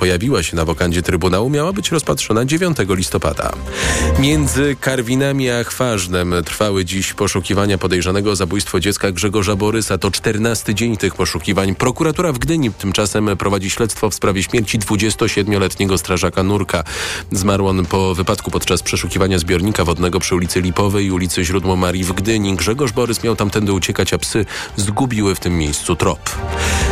pojawiła się na wokandzie Trybunału, miała być rozpatrzona 9 listopada. Między Karwinami a Chwarznem trwały dziś poszukiwania podejrzanego o zabójstwo dziecka Grzegorza Borysa. To 14 dzień tych poszukiwań. Prokuratura w Gdyni tymczasem prowadzi śledztwo w sprawie śmierci 27-letniego strażaka Nurka. Zmarł on po wypadku podczas przeszukiwania zbiornika wodnego przy ulicy Lipowej i ulicy Źródło Marii w Gdyni. Grzegorz Borys miał tamtędy uciekać, a psy zgubiły w tym miejscu trop.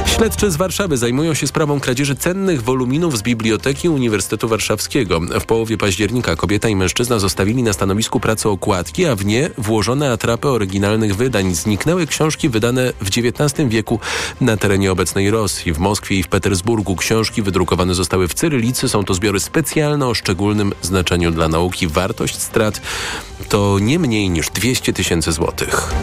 Śledczy z Warszawy zajmują się sprawą kradzieży cennych woluminów z Biblioteki Uniwersytetu Warszawskiego. W połowie października kobieta i mężczyzna zostawili na stanowisku pracy okładki, a w nie włożone atrapy oryginalnych wydań. Zniknęły książki wydane w XIX wieku na terenie obecnej Rosji. W Moskwie i w Petersburgu książki wydrukowane zostały w cyrylicy. Są to zbiory specjalne o szczególnym znaczeniu dla nauki. Wartość strat to nie mniej niż 200 tysięcy złotych.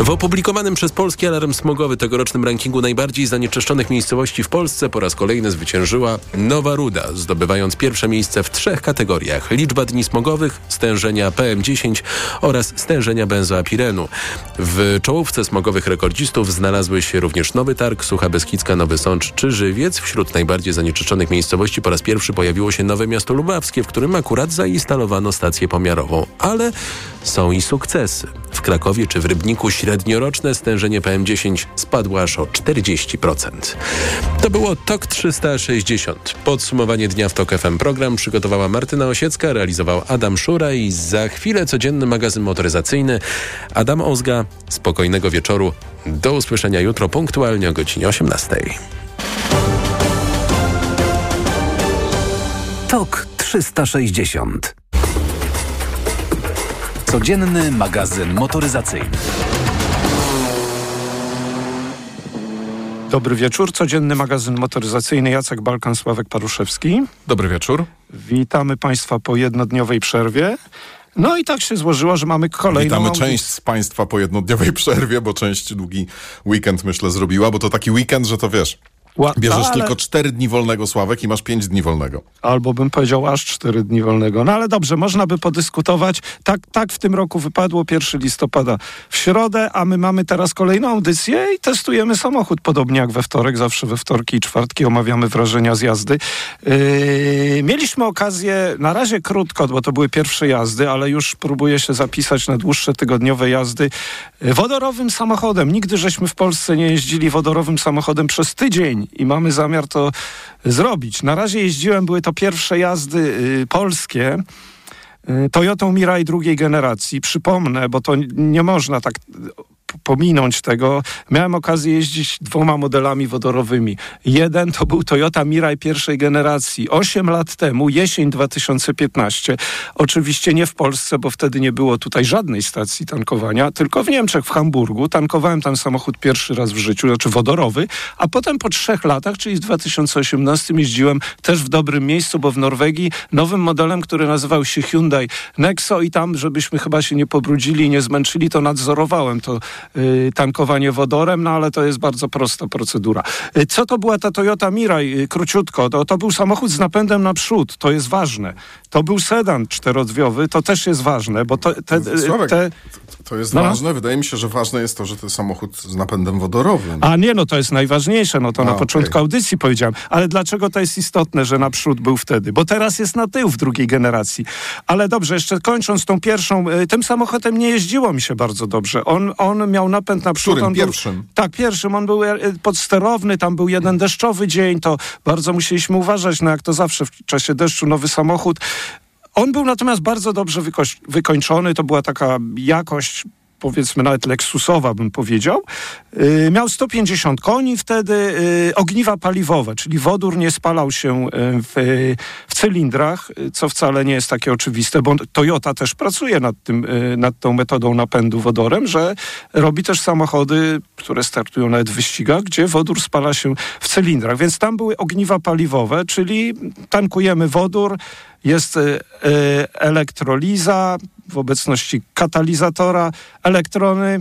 W opublikowanym przez Polski Alarm Smogowy tegorocznym rankingu najbardziej zanieczyszczonych miejscowości w Polsce po raz kolejny zwyciężyła Nowa Ruda, zdobywając pierwsze miejsce w trzech kategoriach. Liczba dni smogowych, stężenia PM10 oraz stężenia benzoapirenu. W czołówce smogowych rekordzistów znalazły się również Nowy Targ, Sucha Beskidzka, Nowy Sącz czy Żywiec. Wśród najbardziej zanieczyszczonych miejscowości po raz pierwszy pojawiło się Nowe Miasto Lubawskie, w którym akurat zainstalowano stację pomiarową. Ale są i sukcesy. W Krakowie czy w Rybniku średnioroczne stężenie PM10 spadło aż o 40%. To było TOK 360. Podsumowanie dnia w TOK FM. Program przygotowała Martyna Osiecka, realizował Adam Szura i za chwilę codzienny magazyn motoryzacyjny. Adam Ozga, spokojnego wieczoru. Do usłyszenia jutro punktualnie o godzinie 18. TOK 360 Codzienny magazyn motoryzacyjny. Dobry wieczór, codzienny magazyn motoryzacyjny Jacek Balkan, Sławek Paruszewski. Dobry wieczór. Witamy Państwa po jednodniowej przerwie. No i tak się złożyło, że mamy kolejną... Witamy część z Państwa po jednodniowej przerwie, bo część długi weekend myślę zrobiła, bo to taki weekend, że to wiesz... Bierzesz ale... tylko cztery dni wolnego, Sławek, i masz pięć dni wolnego. Albo bym powiedział aż cztery dni wolnego. No ale dobrze, można by podyskutować. Tak, tak w tym roku wypadło 1 listopada w środę, a my mamy teraz kolejną audycję i testujemy samochód, podobnie jak we wtorek. Zawsze we wtorki i czwartki omawiamy wrażenia z jazdy. Yy, mieliśmy okazję, na razie krótko, bo to były pierwsze jazdy, ale już próbuję się zapisać na dłuższe tygodniowe jazdy wodorowym samochodem. Nigdy żeśmy w Polsce nie jeździli wodorowym samochodem przez tydzień i mamy zamiar to zrobić. Na razie jeździłem, były to pierwsze jazdy y, polskie. Y, Toyotą Mirai drugiej generacji. Przypomnę, bo to nie można tak pominąć tego. Miałem okazję jeździć dwoma modelami wodorowymi. Jeden to był Toyota Mirai pierwszej generacji. Osiem lat temu, jesień 2015. Oczywiście nie w Polsce, bo wtedy nie było tutaj żadnej stacji tankowania, tylko w Niemczech, w Hamburgu. Tankowałem tam samochód pierwszy raz w życiu, znaczy wodorowy, a potem po trzech latach, czyli w 2018 jeździłem też w dobrym miejscu, bo w Norwegii nowym modelem, który nazywał się Hyundai Nexo i tam, żebyśmy chyba się nie pobrudzili i nie zmęczyli, to nadzorowałem to tankowanie wodorem, no ale to jest bardzo prosta procedura. Y, co to była ta Toyota Mirai? Y, króciutko, to, to był samochód z napędem naprzód, to jest ważne. To był sedan czterodrzwiowy, to też jest ważne, bo to, te, Sławek, te... to jest no. ważne. Wydaje mi się, że ważne jest to, że to samochód z napędem wodorowym. A nie, no to jest najważniejsze, no to A, na początku okay. audycji powiedziałem. Ale dlaczego to jest istotne, że naprzód był wtedy? Bo teraz jest na tył w drugiej generacji. Ale dobrze, jeszcze kończąc tą pierwszą, tym samochodem nie jeździło mi się bardzo dobrze. On, on miał napęd na przód. Którym? Pierwszym? Był, tak, pierwszym. On był e, podsterowny, tam był jeden deszczowy dzień, to bardzo musieliśmy uważać, no jak to zawsze w czasie deszczu, nowy samochód. On był natomiast bardzo dobrze wykończony, to była taka jakość powiedzmy nawet leksusowa bym powiedział. Yy, miał 150 koni wtedy, yy, ogniwa paliwowe, czyli wodór nie spalał się y, w, w, cylindrach, co wcale nie jest takie oczywiste, bo Toyota też pracuje nad, tym, yy, nad tą metodą napędu wodorem, że robi też samochody, które startują nawet w wyścigach, gdzie wodór spala się w cylindrach. Więc tam były ogniwa paliwowe, czyli tankujemy wodór, jest y, elektroliza, w obecności katalizatora, elektrony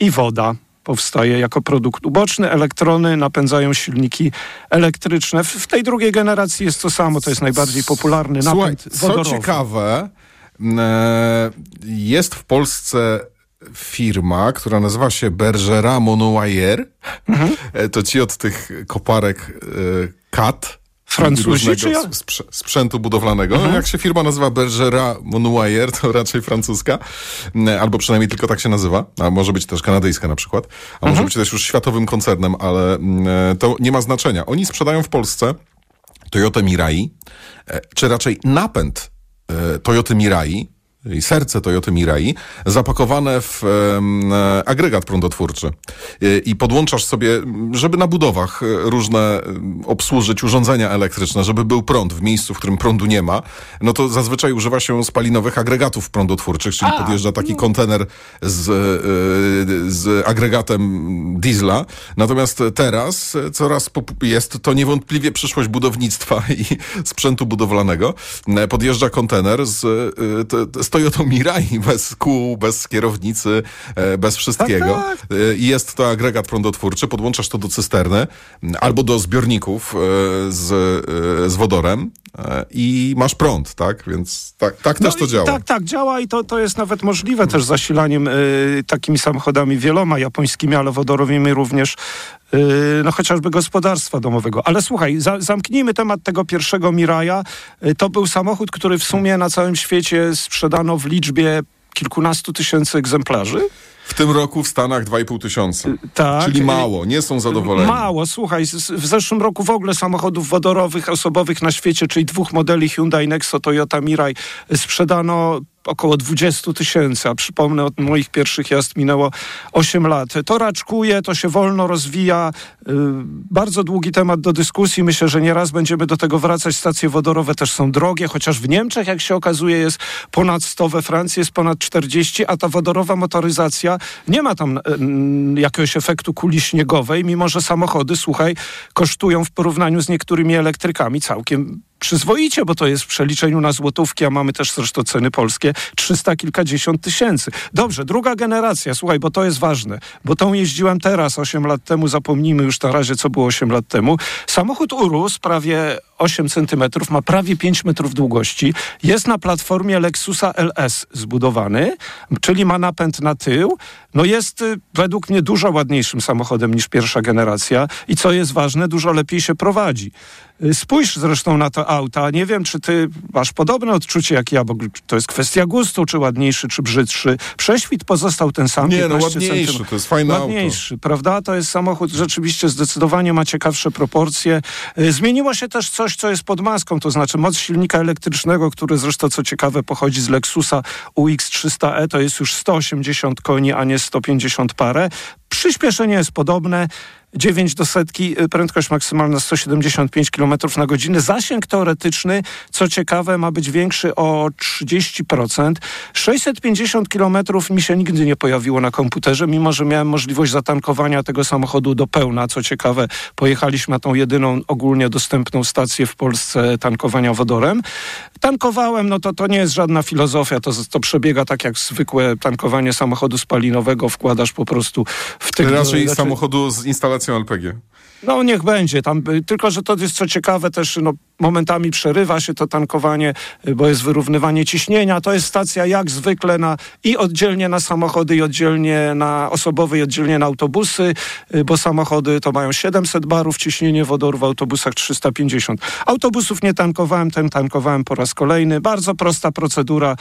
i woda powstaje jako produkt uboczny. Elektrony napędzają silniki elektryczne. W, tej drugiej generacji jest to samo, to jest najbardziej popularny napęd Słuchaj, wodorowy. Co ciekawe, e, jest w Polsce firma, która nazywa się Bergera Monowire. Mhm. E, to ci od tych koparek e, CAT Francuzi czy ja? sprzętu budowlanego. Mhm. Jak się firma nazywa Bergera Monuayer, to raczej francuska, albo przynajmniej tylko tak się nazywa, a może być też kanadyjska na przykład, a mhm. może być też już światowym koncernem, ale to nie ma znaczenia. Oni sprzedają w Polsce Toyota Mirai, e, czy raczej napęd e, Toyota Mirai, i serce Toyota Mirai, zapakowane w e, agregat prądotwórczy. E, I podłączasz sobie, żeby na budowach e, różne e, obsłużyć urządzenia elektryczne, żeby był prąd w miejscu, w którym prądu nie ma, no to zazwyczaj używa się spalinowych agregatów prądotwórczych, czyli A, podjeżdża taki no. kontener z, e, z agregatem diesla. Natomiast teraz coraz jest to niewątpliwie przyszłość budownictwa i sprzętu budowlanego. Podjeżdża kontener z, z Toyota Mirai bez kół, bez kierownicy, e, bez wszystkiego. Tak, tak. E, I jest to agregat prądotwórczy, podłączasz to do cysterny albo do zbiorników e, z, z wodorem i masz prąd, tak? Więc tak, tak no też to działa. Tak, tak, działa i to, to jest nawet możliwe też zasilaniem y, takimi samochodami wieloma japońskimi, ale wodorowymi również no chociażby gospodarstwa domowego. Ale słuchaj, za, zamknijmy temat tego pierwszego Miraja. To był samochód, który w sumie na całym świecie sprzedano w liczbie kilkunastu tysięcy egzemplarzy. W tym roku w Stanach 2,5 tysiąca. Tak. Czyli mało, nie są zadowoleni. Mało, słuchaj, w zeszłym roku w ogóle samochodów wodorowych, osobowych na świecie, czyli dwóch modeli Hyundai Nexo, Toyota Mirai, sprzedano około 20 tysięcy, a przypomnę, od moich pierwszych jazd minęło 8 lat. To raczkuje, to się wolno rozwija. Y, bardzo długi temat do dyskusji. Myślę, że nieraz będziemy do tego wracać. Stacje wodorowe też są drogie, chociaż w Niemczech, jak się okazuje, jest ponad 100, we Francji jest ponad 40, a ta wodorowa motoryzacja nie ma tam y, jakiegoś efektu kuli śniegowej, mimo że samochody, słuchaj, kosztują w porównaniu z niektórymi elektrykami całkiem przyzwoicie, bo to jest w przeliczeniu na złotówki, a mamy też zresztą ceny polskie, 300 kilkadziesiąt tysięcy. Dobrze, druga generacja, słuchaj, bo to jest ważne, bo tą jeździłem teraz, 8 lat temu, zapomnijmy już na razie, co było 8 lat temu. Samochód urósł prawie 8 centymetrów, ma prawie 5 metrów długości, jest na platformie Lexusa LS zbudowany, czyli ma napęd na tył, no jest y, według mnie dużo ładniejszym samochodem niż pierwsza generacja i co jest ważne, dużo lepiej się prowadzi. Y, spójrz zresztą na to auta. Nie wiem, czy ty masz podobne odczucie jak ja, bo to jest kwestia gustu, czy ładniejszy, czy brzydszy. Prześwit pozostał ten sam. Nie, no ładniejszy, to jest fajny Ładniejszy, auto. prawda? To jest samochód, rzeczywiście zdecydowanie ma ciekawsze proporcje. Y, zmieniło się też coś, co jest pod maską, to znaczy moc silnika elektrycznego, który zresztą, co ciekawe, pochodzi z Lexusa UX300e, to jest już 180 koni, a nie 150 parę. Przyspieszenie jest podobne. 9 do setki, y, prędkość maksymalna 175 km na godzinę. Zasięg teoretyczny, co ciekawe, ma być większy o 30%. 650 km mi się nigdy nie pojawiło na komputerze, mimo że miałem możliwość zatankowania tego samochodu do pełna. Co ciekawe, pojechaliśmy na tą jedyną ogólnie dostępną stację w Polsce tankowania wodorem. Tankowałem, no to to nie jest żadna filozofia, to, to przebiega tak jak zwykłe tankowanie samochodu spalinowego, wkładasz po prostu w tych... Raczej znaczy... samochodu z instalacją LPG. No niech będzie tam, tylko że to jest co ciekawe też, no momentami przerywa się to tankowanie, bo jest wyrównywanie ciśnienia. To jest stacja jak zwykle na, i oddzielnie na samochody, i oddzielnie na osobowe, i oddzielnie na autobusy, bo samochody to mają 700 barów, ciśnienie wodoru w autobusach 350. Autobusów nie tankowałem, ten tankowałem po raz kolejny. Bardzo prosta procedura.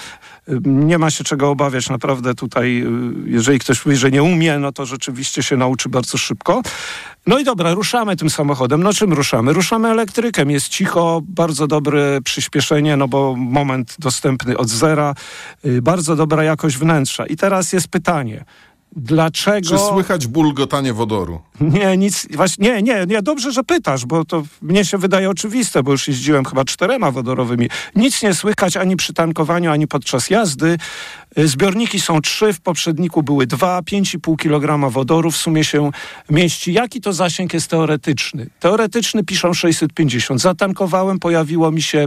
Nie ma się czego obawiać. Naprawdę tutaj, jeżeli ktoś mówi, że nie umie, no to rzeczywiście się nauczy bardzo szybko. No i dobra, ruszamy tym samochodem. No czym ruszamy? Ruszamy elektrykiem. Jest cicho, bardzo dobre przyspieszenie, no bo moment dostępny od zera, yy, bardzo dobra jakość wnętrza. I teraz jest pytanie. Dlaczego... Czy słychać bulgotanie wodoru? Nie, nic, właśnie, nie, nie, nie, dobrze, że pytasz, bo to mnie się wydaje oczywiste, bo już jeździłem chyba czterema wodorowymi. Nic nie słychać ani przy tankowaniu, ani podczas jazdy. Y, zbiorniki są trzy, w poprzedniku były dwa, 5,5 kg wodoru w sumie się mieści. Jaki to zasięg jest teoretyczny? Teoretyczny piszą 650. Zatankowałem, pojawiło mi się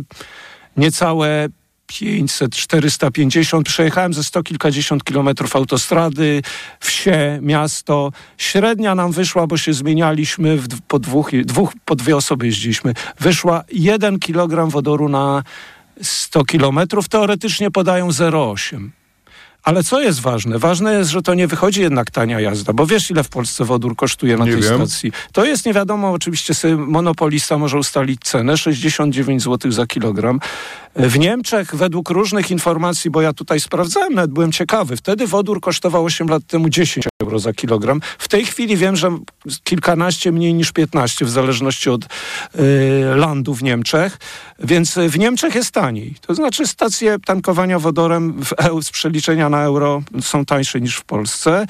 niecałe 500, 450. Przejechałem ze sto kilkadziesiąt kilometrów autostrady, wsie, miasto. Średnia nam wyszła, bo się zmienialiśmy, w, po, dwóch, dwóch, po dwie osoby jeździliśmy. Wyszła 1 kilogram wodoru na 100 kilometrów. Teoretycznie podają 0,8 Ale co jest ważne? Ważne jest, że to nie wychodzi jednak tania jazda, bo wiesz, ile w Polsce wodór kosztuje na Nie tej wiem. stacji. To jest nie wiadomo, oczywiście sobie monopolista może ustalić cenę 69 zł za kilogram. W Niemczech według różnych informacji, bo ja tutaj sprawdzałem, nawet byłem ciekawy, wtedy wodór kosztował 8 lat temu 10 euro za kilogram. W tej chwili wiem, że kilkanaście mniej niż 15 w zależności od y, landu w Niemczech, więc w Niemczech jest taniej. To znaczy stacje tankowania wodorem w EU, z przeliczenia na euro są tańsze niż w Polsce.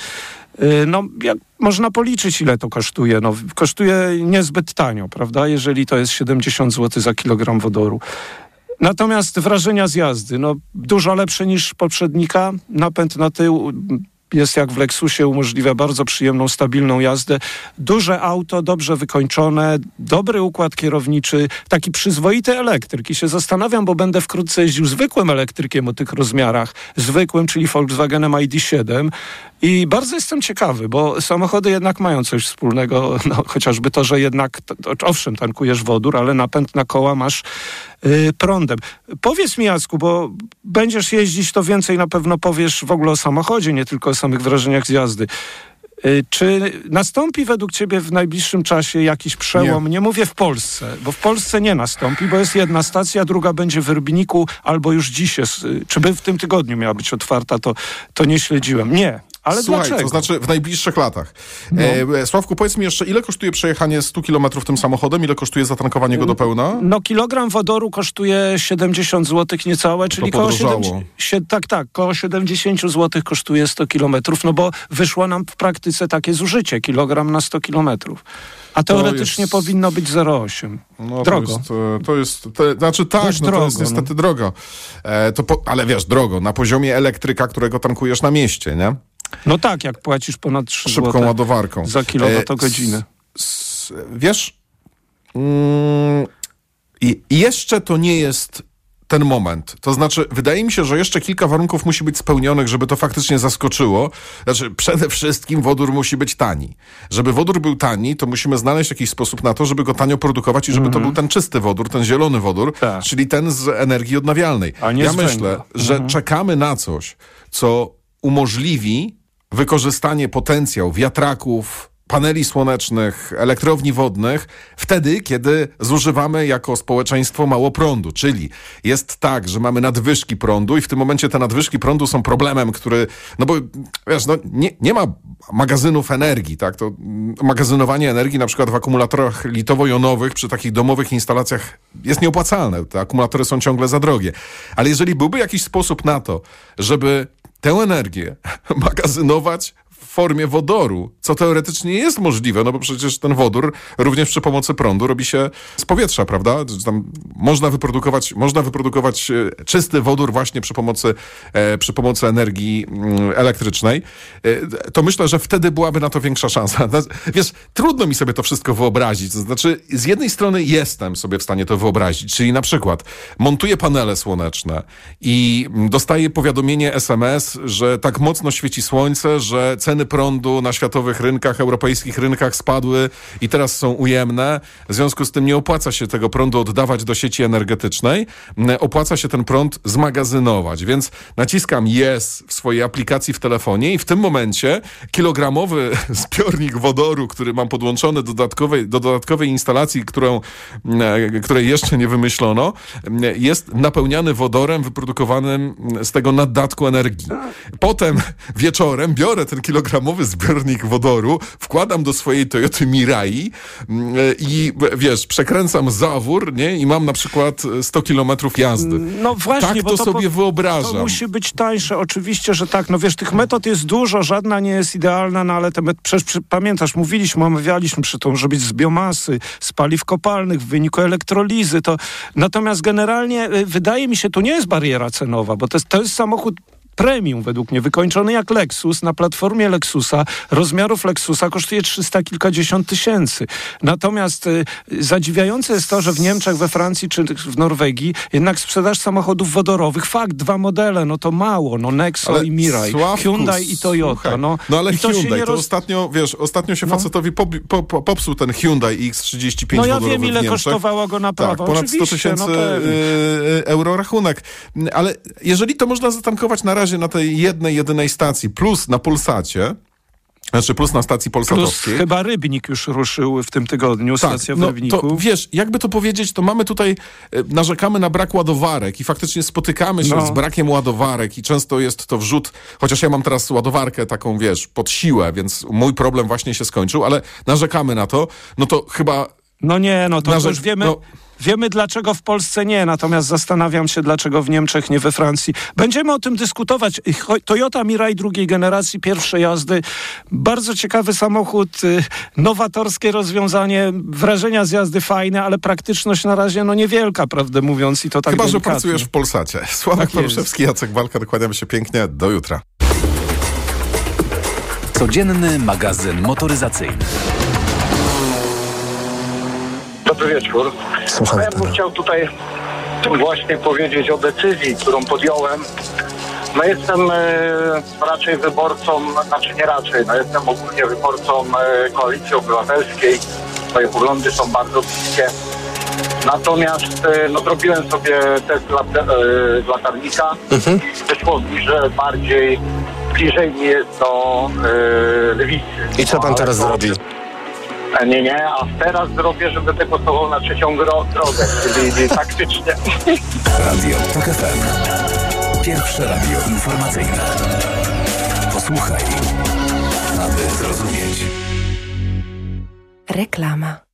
Y, No, jak można policzyć, ile to kosztuje. No, kosztuje niezbyt tanio, prawda? Jeżeli to jest 70 zł za kilogram wodoru. Natomiast wrażenia z jazdy, no dużo lepsze niż poprzednika. Napęd na tył jest jak w Lexusie, umożliwia bardzo przyjemną, stabilną jazdę. Duże auto, dobrze wykończone, dobry układ kierowniczy, taki przyzwoity elektryk. I się zastanawiam, bo będę wkrótce jeździł zwykłym elektrykiem o tych rozmiarach, zwykłym, czyli Volkswagenem ID7. I bardzo jestem ciekawy, bo samochody jednak mają coś wspólnego, no, chociażby to, że jednak, to, owszem, tankujesz wodór, ale napęd na koła masz prądem. Powiedz mi, Jacku, bo będziesz jeździć, to więcej na pewno powiesz w ogóle o samochodzie, nie tylko o samych wrażeniach z jazdy. Y, Czy nastąpi według Ciebie w najbliższym czasie jakiś przełom? Nie. nie. mówię w Polsce, bo w Polsce nie nastąpi, bo jest jedna stacja, druga będzie w Rybniku, albo już dziś jest. y, Czy by w tym tygodniu miała być otwarta, to, to nie śledziłem. Nie. Ale Słuchaj, dlaczego? to znaczy w najbliższych latach. No. E, Sławku, powiedz mi jeszcze, ile kosztuje przejechanie 100 km tym samochodem? Ile kosztuje zatankowanie go do pełna? No kilogram wodoru kosztuje 70 zł niecałe, czyli koło podrożało. 70, sie- tak, tak, koło 70 zł kosztuje 100 kilometrów, no bo wyszło nam w praktyce takie zużycie, kilogram na 100 kilometrów. A teoretycznie jest- powinno być 0,8. No, Drogo. To jest, e, to jest to, znaczy tak, Dość no, to jest drogo, niestety drogo. E, to po, ale wiesz, drogo, na poziomie elektryka, którego tankujesz na mieście, nie? No tak, jak płacisz ponad 3 Szybką ładowarką. za kilowatogodzinę. E, s- s- wiesz, mm, jeszcze to nie jest ten moment. To znaczy, wydaje mi się, że jeszcze kilka warunków musi być spełnionych, żeby to faktycznie zaskoczyło. Znaczy, przede wszystkim wodór musi być tani. Żeby wodór był tani, to musimy znaleźć jakiś sposób na to, żeby go tanio produkować i żeby to był ten czysty wodór, ten zielony wodór, Mhm. Tak. czyli ten z energii odnawialnej. A nie ja myślę, że Mhm. czekamy na coś, co umożliwi wykorzystanie potencjał wiatraków, paneli słonecznych, elektrowni wodnych, wtedy, kiedy zużywamy jako społeczeństwo mało prądu. Czyli jest tak, że mamy nadwyżki prądu i w tym momencie te nadwyżki prądu są problemem, który, no bo wiesz, no nie, nie ma magazynów energii, tak? To magazynowanie energii na przykład w akumulatorach litowo-jonowych przy takich domowych instalacjach jest nieopłacalne. Te akumulatory są ciągle za drogie. Ale jeżeli byłby jakiś sposób na to, żeby tę energię magazynować formie wodoru, co teoretycznie jest możliwe, no bo przecież ten wodór również przy pomocy prądu robi się z powietrza, prawda? Tam można wyprodukować, można wyprodukować e, czysty wodór właśnie przy pomocy, e, przy pomocy energii mm, elektrycznej. E, to myślę, że wtedy byłaby na to większa szansa. No, Wiesz, trudno mi sobie to wszystko wyobrazić. To znaczy, z jednej strony jestem sobie w stanie to wyobrazić, czyli na przykład montuję panele słoneczne i dostaję powiadomienie SMS, że tak mocno świeci słońce, że ceny prądu na światowych rynkach, europejskich rynkach spadły i teraz są ujemne. W związku z tym nie opłaca się tego prądu oddawać do sieci energetycznej. Mm, Opłaca się ten prąd zmagazynować. Więc naciskam yes w swojej aplikacji w telefonie i w tym momencie kilogramowy zbiornik wodoru, który mam podłączony do dodatkowej, do dodatkowej instalacji, którą, mm, której jeszcze nie wymyślono, mm, jest napełniany wodorem wyprodukowanym z tego naddatku energii. Potem wieczorem biorę ten kilogramowy zbiornik wodoru, wkładam do swojej Toyoty Mirai mm, i wiesz, przekręcam zawór, nie? I mam na przykład 100 kilometrów jazdy. No właśnie, tak bo to, to sobie po- wyobrażam. To musi być tańsze, oczywiście, że tak. No wiesz, tych metod jest dużo, żadna nie jest idealna, no ale te met- przecież przy, pamiętasz, mówiliśmy, omawialiśmy przy tym, że być z biomasy, z paliw kopalnych, w wyniku elektrolizy. To... Natomiast generalnie y, wydaje mi się, to nie jest bariera cenowa, bo to jest, to jest samochód premium według mnie, wykończony jak Lexus, na platformie Lexusa, rozmiarów Lexusa kosztuje 300 kilkadziesiąt tysięcy. Natomiast y, zadziwiające jest to, że w Niemczech, we Francji czy w Norwegii jednak sprzedaż samochodów wodorowych, fakt, dwa modele, no to mało, no Nexo i Mirai, Sławku, Hyundai i Toyota, słuchaj, no. no ale to Hyundai, nie to roz- ostatnio, wiesz, ostatnio się No. facetowi pobi- po, po, popsuł ten Hyundai X35 No ja wiem, ile kosztowała go naprawa. Tak, ponad 100 Oczywiście, tysięcy no euro rachunek. Ale jeżeli to można zatankować na razie razie na tej jednej, jedynej stacji, plus na Pulsacie, znaczy plus na stacji Plus polsatowskiej. chyba Rybnik już ruszył w tym tygodniu, stacja w no, Rybniku. to wiesz, jakby to powiedzieć, to mamy tutaj, e, narzekamy na brak ładowarek i faktycznie spotykamy się No. z brakiem ładowarek i często jest to wrzut, chociaż ja mam teraz ładowarkę taką, wiesz, pod siłę, więc mój problem właśnie się skończył, ale narzekamy na to, no to chyba No nie, no to, już wiemy, no- wiemy dlaczego w Polsce nie, natomiast zastanawiam się dlaczego w Niemczech nie we Francji. Będziemy o tym dyskutować. Toyota Mirai drugiej generacji, pierwszej jazdy. Bardzo ciekawy samochód, y, nowatorskie rozwiązanie, wrażenia z jazdy fajne, ale praktyczność na razie no niewielka, prawdę mówiąc i to tak Chyba, że pracujesz w Polsacie. Sławek Tak. Paruszewski, Jacek Walka, kłaniamy się pięknie. Do jutra. Codzienny magazyn motoryzacyjny. Dobry wieczór. Słucham ja bym chciał tutaj właśnie powiedzieć o decyzji, którą podjąłem. No jestem e, raczej wyborcą, znaczy nie raczej, no jestem ogólnie wyborcą e, Koalicji Obywatelskiej. Moje poglądy są bardzo bliskie. Natomiast e, no, zrobiłem sobie test lat, e, latarnika. Wyszło mi, że bardziej bliżej mi jest do e, lewicy. I co pan teraz zrobi? Nie, nie, a teraz zrobię, że będę głosował na trzecią drogę, czyli taktycznie. Radio TOK FM. Pierwsze radio informacyjne. Posłuchaj, aby zrozumieć. Reklama.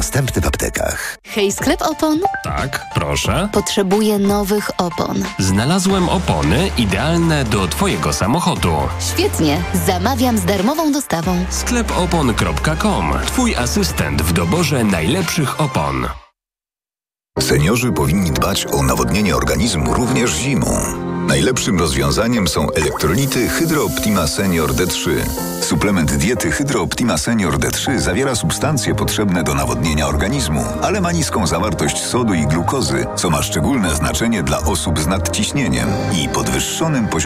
Dostępny w aptekach. Hej, sklep opon? Tak, proszę. Potrzebuję nowych opon. Znalazłem opony idealne do Twojego samochodu. Świetnie, zamawiam z darmową dostawą. Sklepopon.com. Twój asystent w doborze najlepszych opon. Seniorzy powinni dbać o nawodnienie organizmu również zimą. Najlepszym rozwiązaniem są elektrolity Hydro Optima Senior D3. Suplement diety Hydro Optima Senior D3 zawiera substancje potrzebne do nawodnienia organizmu, ale ma niską zawartość sodu i glukozy, co ma szczególne znaczenie dla osób z nadciśnieniem i podwyższonym poziomem